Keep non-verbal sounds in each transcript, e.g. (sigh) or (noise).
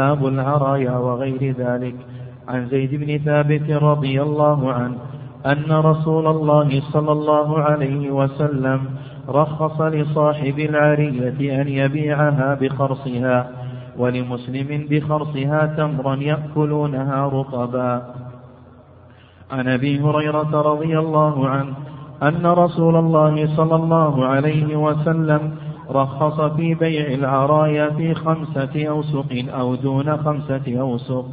باب العرايا وغير ذلك. عن زيد بن ثابت رضي الله عنه أن رسول الله صلى الله عليه وسلم رخص لصاحب العرية أن يبيعها بخرصها ولمسلم بخرصها تمرا يأكلونها رطبا. عن أبي هريرة رضي الله عنه أن رسول الله صلى الله عليه وسلم رخص في بيع العرايا في خمسة أوسق أو دون خمسة أوسق.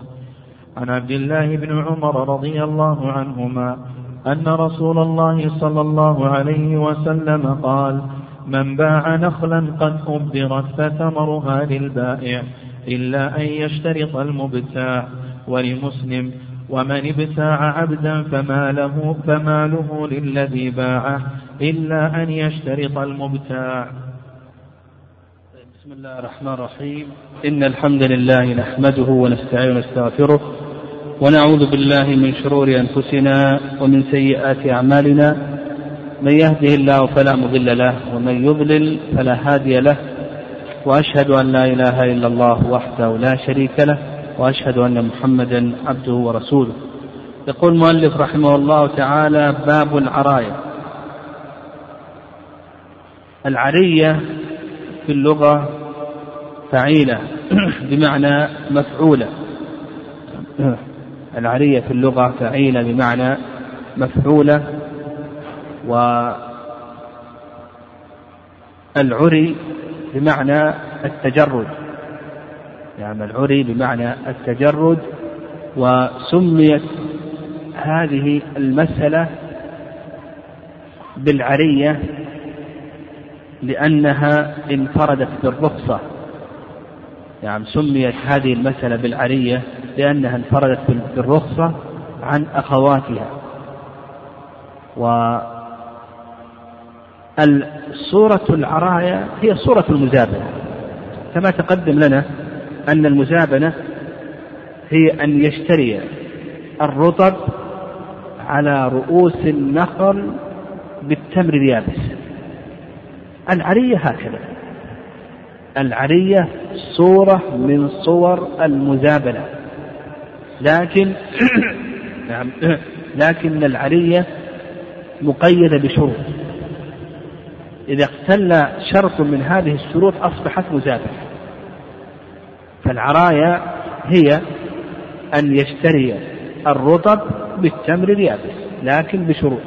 عن عبد الله بن عمر رضي الله عنهما أن رسول الله صلى الله عليه وسلم قال من باع نخلا قد أبرت فثمرها للبائع إلا أن يشترط المبتاع ولمسلم ومن ابتاع عبدا فماله, فماله للذي باعه إلا أن يشترط المبتاع. الله الرحمن الرحيم إن الحمد لله نحمده ونستعين ونستغفره ونعوذ بالله من شرور أنفسنا ومن سيئات أعمالنا من يهده الله فلا مضل له ومن يضلل فلا هادي له وأشهد أن لا إله إلا الله وحده لا شريك له وأشهد أن محمدا عبده ورسوله يقول المؤلف رحمه الله تعالى باب العراية العرية في اللغة فعيلة (clears throat) بمعنى مفعولة. (clears throat) العرية في اللغة فعيلة بمعنى مفعولة والعري بمعنى التجرد. يعني العري بمعنى التجرد وسميت هذه المسألة بالعرية لأنها انفردت بالرخصة. يعني سميت هذه المسألة بالعرية لأنها انفردت بالرخصة عن أخواتها. و الصورة العراية هي صورة المزابنة. كما تقدم لنا أن المزابنة هي أن يشتري الرطب على رؤوس النخل بالتمر اليابس. العرية هكذا. العرية صورة من صور المزابنة لكن (clears throat) نعم. (clears throat) لكن العرية مقيدة بشروط. إذا اختل شرط من هذه الشروط أصبحت مزابنة فالعرايا هي أن يشتري الرطب بالتمر اليابس لكن بشروط.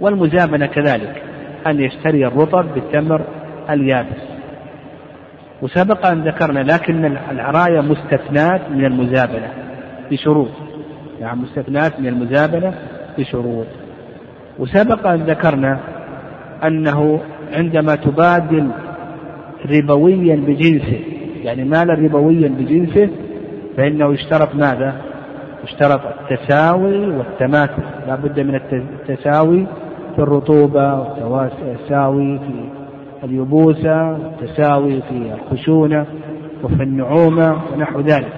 والمزابنة كذلك أن يشتري الرطب بالتمر اليابس. وسبق أن ذكرنا لكن العرايا مستثنات من المزابنة بشروط. يعني مستثنات من المزابنة بشروط. وسبق أن ذكرنا أنه عندما تبادل ربويا بجنسه يعني مالا ربويا بجنسه فإنه يشترط ماذا؟ يشترط التساوي والتماثل. لا بد من التساوي في الرطوبة والتساوي في اليبوسة والتساوي في الخشونة وفي النعومة ونحو ذلك. (coughs)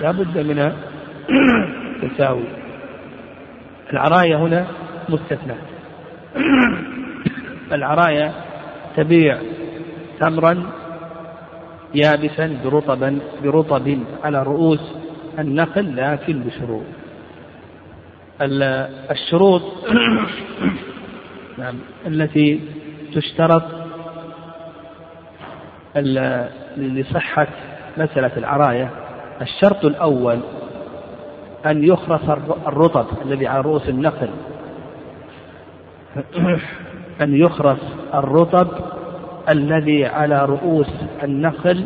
لا بد من التساوي. العراية هنا مستثنى. (coughs) العراية تبيع تمرا يابسا برطبا برطب على رؤوس النخل لكن بشروط. الشروط (coughs) نعم التي تشترط لصحة مسألة العراية. الشرط الأول أن يخرس الرطب الذي على رؤوس النخل (coughs) أن يخرس الرطب الذي على رؤوس النخل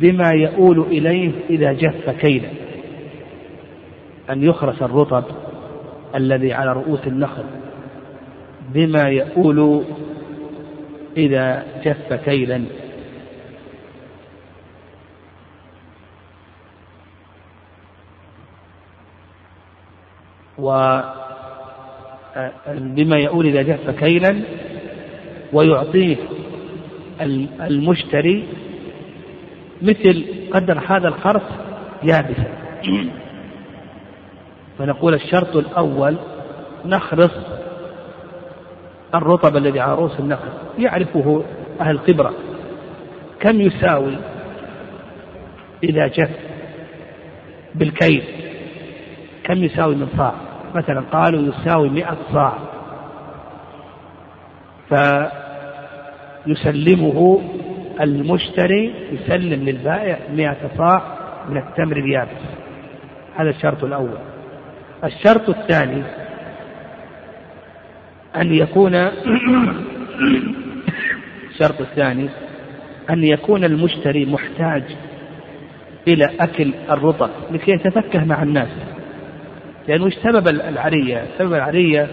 بما يؤول إليه إذا جف كيلا أن يخرس الرطب الذي على رؤوس النخل بما يؤول إذا جف كيلا. و بما يؤول إذا جف كيلا ويعطيه المشتري مثل قدر هذا الخرص يابسا. فنقول الشرط الأول نخرص الرطب الذي على رؤوس النخل. يعرفه أهل خبرة كم يساوي إذا جف بالكيل؟ كم يساوي من صاع؟ مثلا قالوا يساوي مئة صاع. فيسلمه المشتري يسلم للبائع مئة صاع من التمر اليابس. هذا الشرط الأول. الشرط الثاني أن يكون (coughs) الشرط الثاني أن يكون المشتري محتاج إلى أكل الرطب لكي يتفكه مع الناس لأنه إيش سبب العرية؟ سبب العرية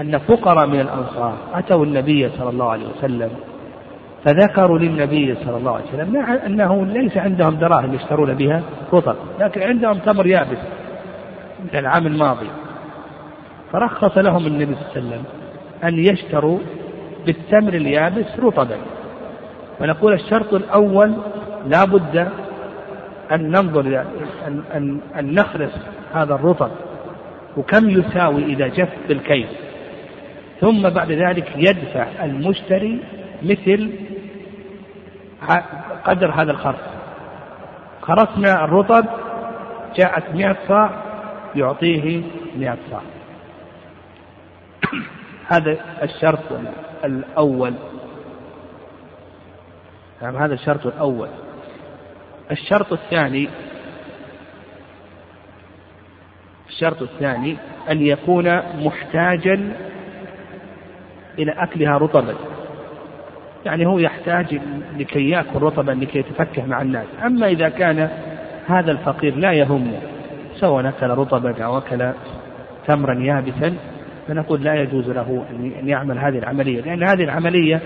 أن فقراء من الأنصار أتوا النبي صلى الله عليه وسلم فذكروا للنبي صلى الله عليه وسلم أنه ليس عندهم دراهم يشترون بها رطب لكن عندهم تمر يابس العام الماضي. فرخص لهم النبي صلى الله عليه وسلم أن يشتروا بالتمر اليابس رطبا. ونقول الشرط الأول لا بد أن ننظر أن, أن, أن نخلص هذا الرطب وكم يساوي إذا جف بالكيل ثم بعد ذلك يدفع المشتري مثل قدر هذا الخرص خرصنا الرطب جاءت مئة صاع يعطيه مئة صاع. هذا الشرط الأول. نعم هذا الشرط الأول. الشرط الثاني الشرط الثاني أن يكون محتاجا إلى أكلها رطبا. يعني هو يحتاج لكي يأكل رطبا لكي يتفكه مع الناس. أما إذا كان هذا الفقير لا يهمه. سواء أكل رطبا أو أكل تمرا يابسا فنقول لا يجوز له أن يعمل هذه العملية لأن هذه العملية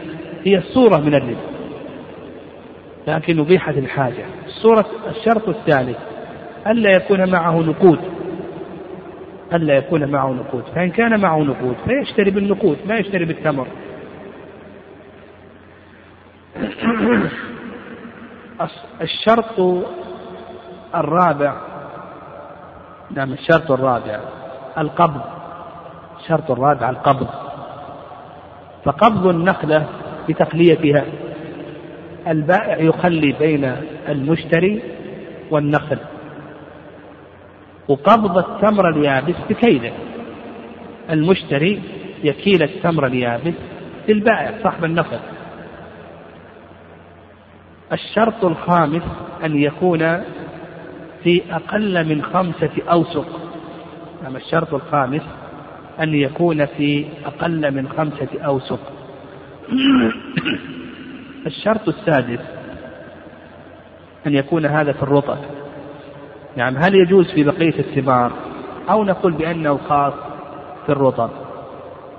هي الصورة من الربا لكن أبيحت الحاجة. الصورة الشرط الثالث ألا يكون معه نقود. ألا يكون معه نقود. فإن كان معه نقود فيشتري بالنقود ما يشتري بالتمر. (coughs) الشرط الرابع نعم الشرط الرابع القبض. الشرط الرابع القبض. فقبض النخلة بتقليتها البائع يخلي بين المشتري والنخل. وقبض التمر اليابس بكيله. المشتري يكيل التمر اليابس للبائع صاحب النخل. الشرط الخامس أن يكون في أقل من خمسة أوسق. نعم الشرط الخامس أن يكون في أقل من خمسة أوسق. (clears throat) الشرط السادس أن يكون هذا في الرطب. نعم هل يجوز في بقية الثمار؟ أو نقول بأنه خاص في الرطب.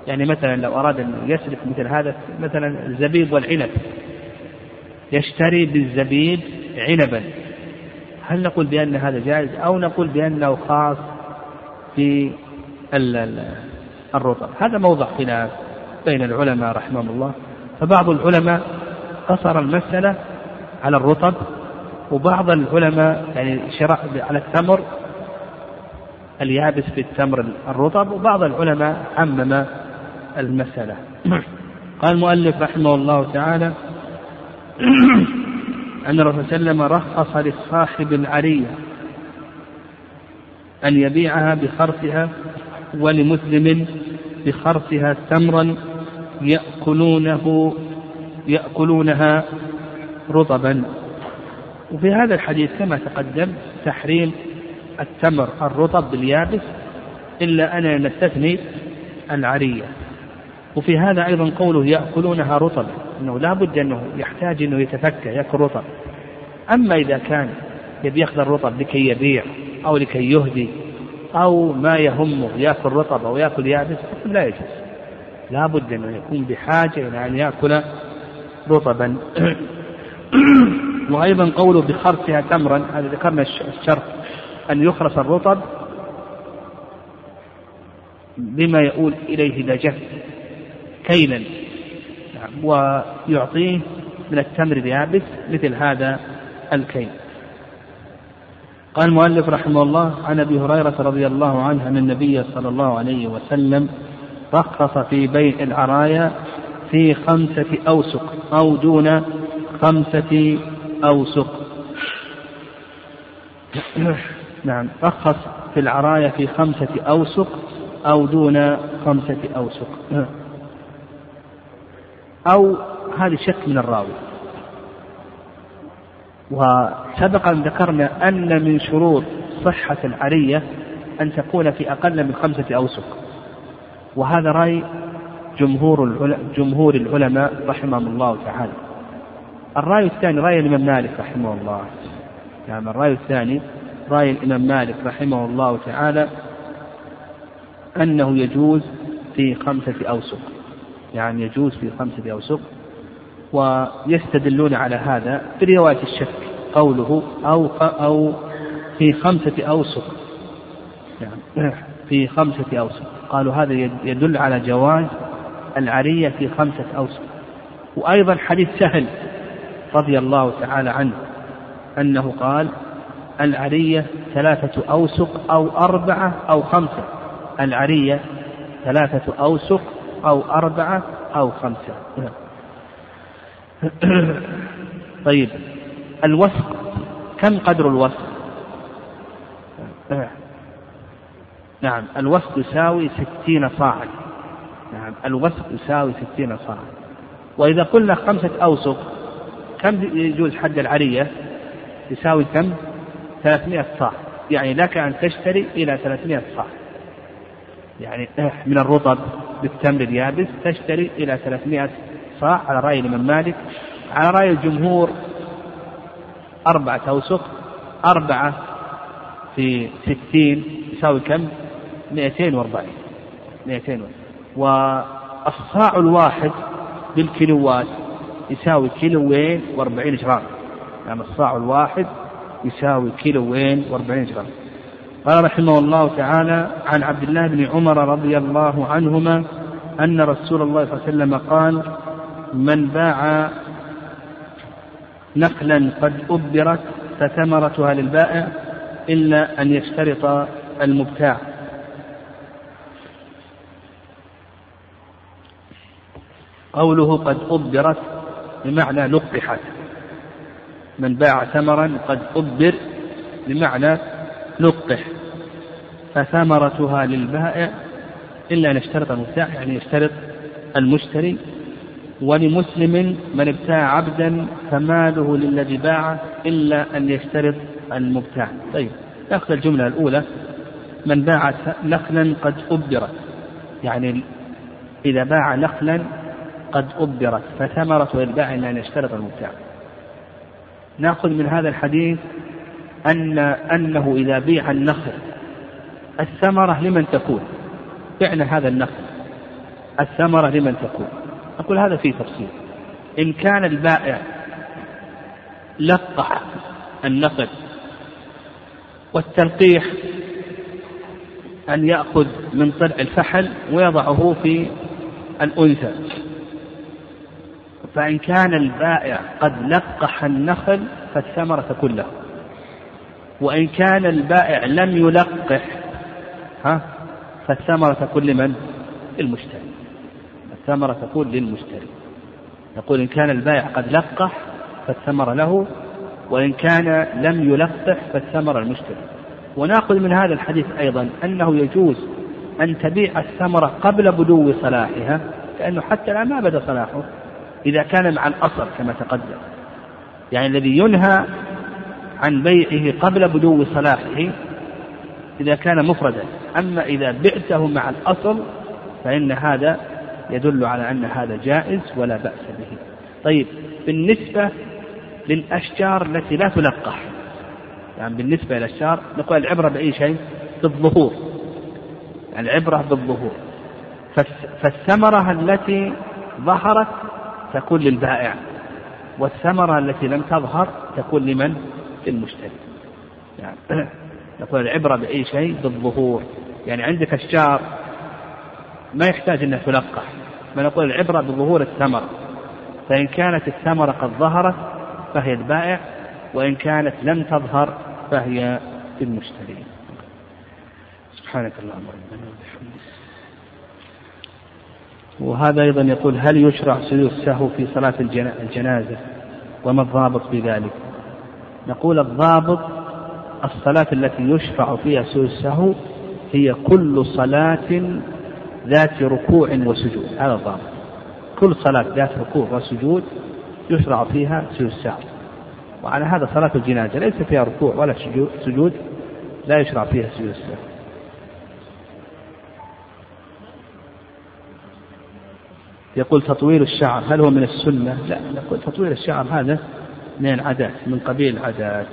يعني مثلا لو أراد أن يسلك مثل هذا مثلا الزبيب والعنب. يشتري بالزبيب عنبا. هل نقول بأن هذا جائز أو نقول بأنه خاص في الرطب؟ هذا موضع خلاف بين العلماء رحمهم الله. فبعض العلماء قصر المسألة على الرطب وبعض العلماء يعني شرع على التمر اليابس في التمر الرطب وبعض العلماء عمم المسألة. (clears throat) قال المؤلف رحمه الله تعالى (clears throat) أن الرسول صلى الله عليه وسلم رخص لصاحب العرية أن يبيعها بخرسها ولمسلم بخرسها تمرا يأكلونه يأكلونها رطبا. وفي هذا الحديث كما تقدم تحريم التمر الرطب باليابس إلا أن نستثني العرية. وفي هذا أيضا قوله يأكلونها رطبا. أنه لا بد أنه يحتاج أنه يتفكى يأكل رطب. أما إذا كان يبي يأخذ الرطب لكي يبيع أو لكي يهدي أو ما يهمه يأكل رطب أو يأكل يابس لا يجوز. لا بد أنه يكون بحاجة إلى أن يأكل رطبا. (clears throat) وأيضا قوله بخرسها تمرا هذا ذكرنا الشرط أن يخرس الرطب بما يؤول إليه إذا كيلا. ويعطيه من التمر اليابس مثل هذا الكيل. قال المؤلف رحمه الله عن أبي هريرة رضي الله عنه أن النبي صلى الله عليه وسلم رخص في بيع العرايا في خمسة أوسق أو دون خمسة أوسق. (coughs) نعم. رخص في العراية في خمسة أوسق أو دون خمسة أوسق. أو هذه شك من الراوي. وسبق أن ذكرنا أن من شروط صحة العرية أن تكون في أقل من خمسة أوسق وهذا رأي جمهور جمهور العلماء رحمهم الله تعالى. الرأي الثاني رأي الإمام مالك رحمه الله. نعم الرأي الثاني رأي الإمام مالك رحمه الله تعالى أنه يجوز في خمسة أوسق يعني يجوز في خمسة أوسق ويستدلون على هذا برواية الشك قوله أو أو في خمسة أوسق يعني (clears throat) في خمسة أوسق قالوا هذا يدل على جواز العرية في خمسة أوسق وأيضا حديث سهل رضي الله تعالى عنه أنه قال العرية ثلاثة أوسق أو أربعة أو خمسة. العرية ثلاثة أوسق أو أربعة أو خمسة. (coughs) طيب. الوسق كم قدر الوسق نعم. الوسق يساوي ستين صاعا نعم. الوسق يساوي ستين صاعا وإذا قلنا خمسة أوسق كم يجوز حد العرية؟ يساوي كم؟ ثلاثمائة صاع يعني لك أن تشتري إلى ثلاثمائة صاع يعني من الرطب. بالتمر اليابس تشتري إلى 300 صاع على رأي الإمام مالك. على رأي الجمهور أربعة أوسق أربعة في ستين يساوي كم؟ 240 200 والصاع الواحد بالكيلوات يساوي كيلوين و40 جرام. يعني الصاع الواحد يساوي كيلوين و40 جرام. قال رحمه الله تعالى عن عبد الله بن عمر رضي الله عنهما أن رسول الله صلى الله عليه وسلم قال من باع نخلا قد أبرت فثمرتها للبائع إلا أن يشترط المبتاع. قوله قد أبرت بمعنى لقحت. من باع ثمرا قد أبر بمعنى لقح فثمرتها للبائع إلا أن يشترط المبتاع يعني يشترط المشتري. ولمسلم من ابتاع عبدا فماله للذي باعه إلا أن يشترط المبتاع. طيب نأخذ الجملة الأولى. من باع نخلا قد أبرت. يعني إذا باع نخلا قد أبرت فثمرة للبائع إلا أن يشترط المبتاع. نأخذ من هذا الحديث أن أنه إذا بيع النخل الثمرة لمن تكون؟ بعنا هذا النخل الثمرة لمن تكون؟ أقول هذا فيه تفصيل. إن كان البائع لقح النخل والتلقيح أن يأخذ من طلع الفحل ويضعه في الأنثى. فإن كان البائع قد لقح النخل فالثمرة تكون له. وإن كان البائع لم يلقح ها؟ فالثمرة تكون لمن؟ للمشتري. الثمرة تكون للمشتري. يقول إن كان البائع قد لقح فالثمرة له وإن كان لم يلقح فالثمرة المشتري ونأخذ من هذا الحديث أيضا أنه يجوز أن تبيع الثمرة قبل بدو صلاحها لأنه حتى الآن ما بدا صلاحه إذا كان مع الأصل كما تقدم. يعني الذي ينهى عن بيعه قبل بدو صلاحه إذا كان مفردا. أما إذا بعته مع الأصل فإن هذا يدل على أن هذا جائز ولا بأس به. طيب بالنسبة للأشجار التي لا تلقح. يعني بالنسبة إلى الأشجار نقول العبرة بأي شيء؟ بالظهور. يعني العبرة بالظهور. فالثمرة التي ظهرت تكون للبائع والثمرة التي لم تظهر تكون لمن؟ للمشتري (coughs) يعني نقول العبرة بأي شيء بالظهور. يعني عندك أشجار ما يحتاج أنها تلقح بل نقول العبرة بظهور الثمرة فإن كانت الثمرة قد ظهرت فهي البائع وإن كانت لم تظهر فهي المشتري. سبحانك اللهم وبحمدك. وهذا أيضا يقول هل يشرع سجود السهو في صلاة الجنازة؟ وما الضابط في ذلك؟ نقول الضابط الصلاة التي يشفع فيها سجود السهو هي كل صلاة ذات ركوع وسجود. هذا الضابط. كل صلاة ذات ركوع وسجود يشرع فيها سجود السهو وعلى هذا صلاة الجنازة ليس فيها ركوع ولا سجود لا يشرع فيها سجود السهو يقول تطويل الشعر هل هو من السنة؟ لا نقول تطويل الشعر هذا من العادات من قبيل العادات